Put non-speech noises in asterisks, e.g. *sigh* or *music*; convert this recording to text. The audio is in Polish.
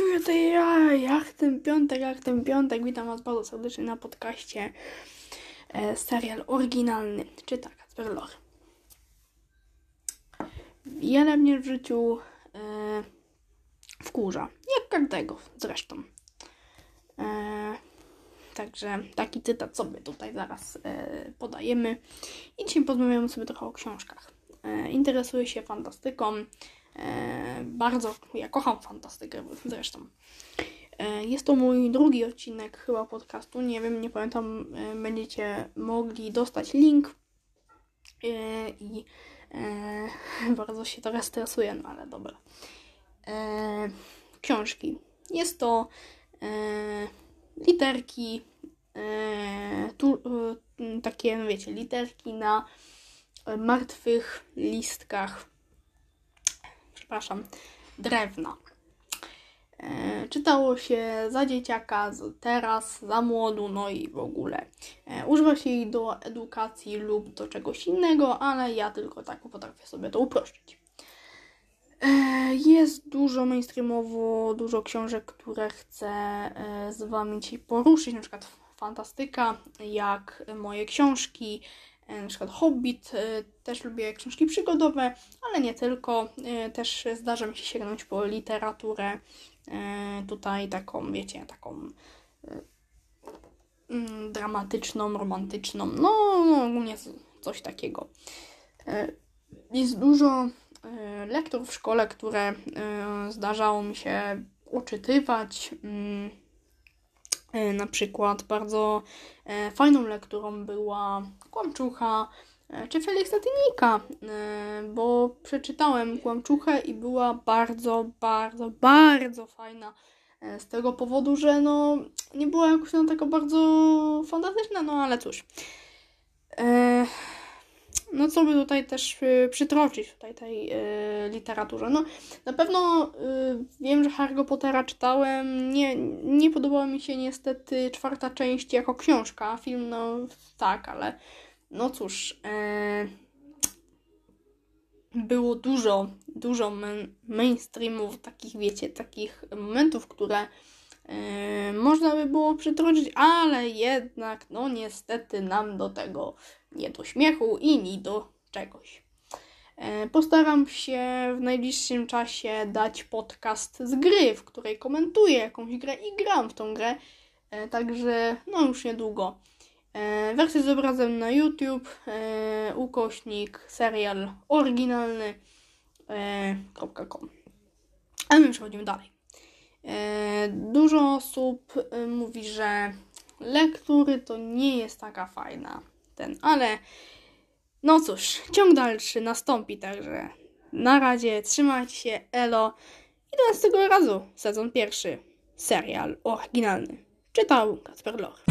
czuję to ja, jak ten piątek, jak ten piątek. Witam Was bardzo serdecznie na podcaście e, serial oryginalny, czyta Kacper Lor. Wiele mnie w życiu e, wkurza, jak każdego zresztą. E, także taki cytat sobie tutaj zaraz e, podajemy. I dzisiaj porozmawiamy sobie trochę o książkach. E, interesuję się fantastyką. E, bardzo, ja kocham fantastykę zresztą. E, jest to mój drugi odcinek chyba podcastu. Nie wiem, nie pamiętam. E, będziecie mogli dostać link. E, I *laughs* bardzo się teraz stresuję, no ale dobra. Książki. Jest to literki, tu, takie, no wiecie, literki na martwych listkach przepraszam, drewna. E, czytało się za dzieciaka, teraz, za młodu, no i w ogóle. E, używa się jej do edukacji lub do czegoś innego, ale ja tylko tak potrafię sobie to uprościć. E, jest dużo mainstreamowo, dużo książek, które chcę z Wami dzisiaj poruszyć, na przykład fantastyka, jak moje książki, na przykład Hobbit, e, też lubię książki przygodowe, ale nie tylko. E, też zdarza mi się sięgnąć po literaturę tutaj taką, wiecie, taką mm, dramatyczną, romantyczną, no, no ogólnie coś takiego. Jest dużo lektur w szkole, które zdarzało mi się uczytywać. E, na przykład bardzo e, fajną lekturą była Kłamczucha e, czy Feliksa Tynika, bo przeczytałem Kłamczuchę i była bardzo, bardzo, bardzo fajna z tego powodu, że no nie była jakoś no taka bardzo fantastyczna, no ale cóż no co by tutaj też y, przytroczyć tutaj tej y, literaturze. No na pewno y, wiem, że Harry Pottera czytałem. Nie, nie podobała mi się niestety czwarta część jako książka. Film no tak, ale no cóż. E, było dużo, dużo mainstreamów, takich wiecie, takich momentów, które e, można by było przytroczyć, ale jednak, no niestety nam do tego nie do śmiechu i nie do czegoś. E, postaram się w najbliższym czasie dać podcast z gry, w której komentuję jakąś grę i gram w tą grę. E, także no już niedługo. E, wersja z obrazem na YouTube, ukośnik, serial oryginalny.com. A my przechodzimy dalej. Dużo osób mówi, że lektury to nie jest taka fajna ten, ale no cóż, ciąg dalszy nastąpi, także na razie trzymajcie się, elo i do następnego razu, sezon pierwszy, serial oryginalny. Czytał Kacper Loch.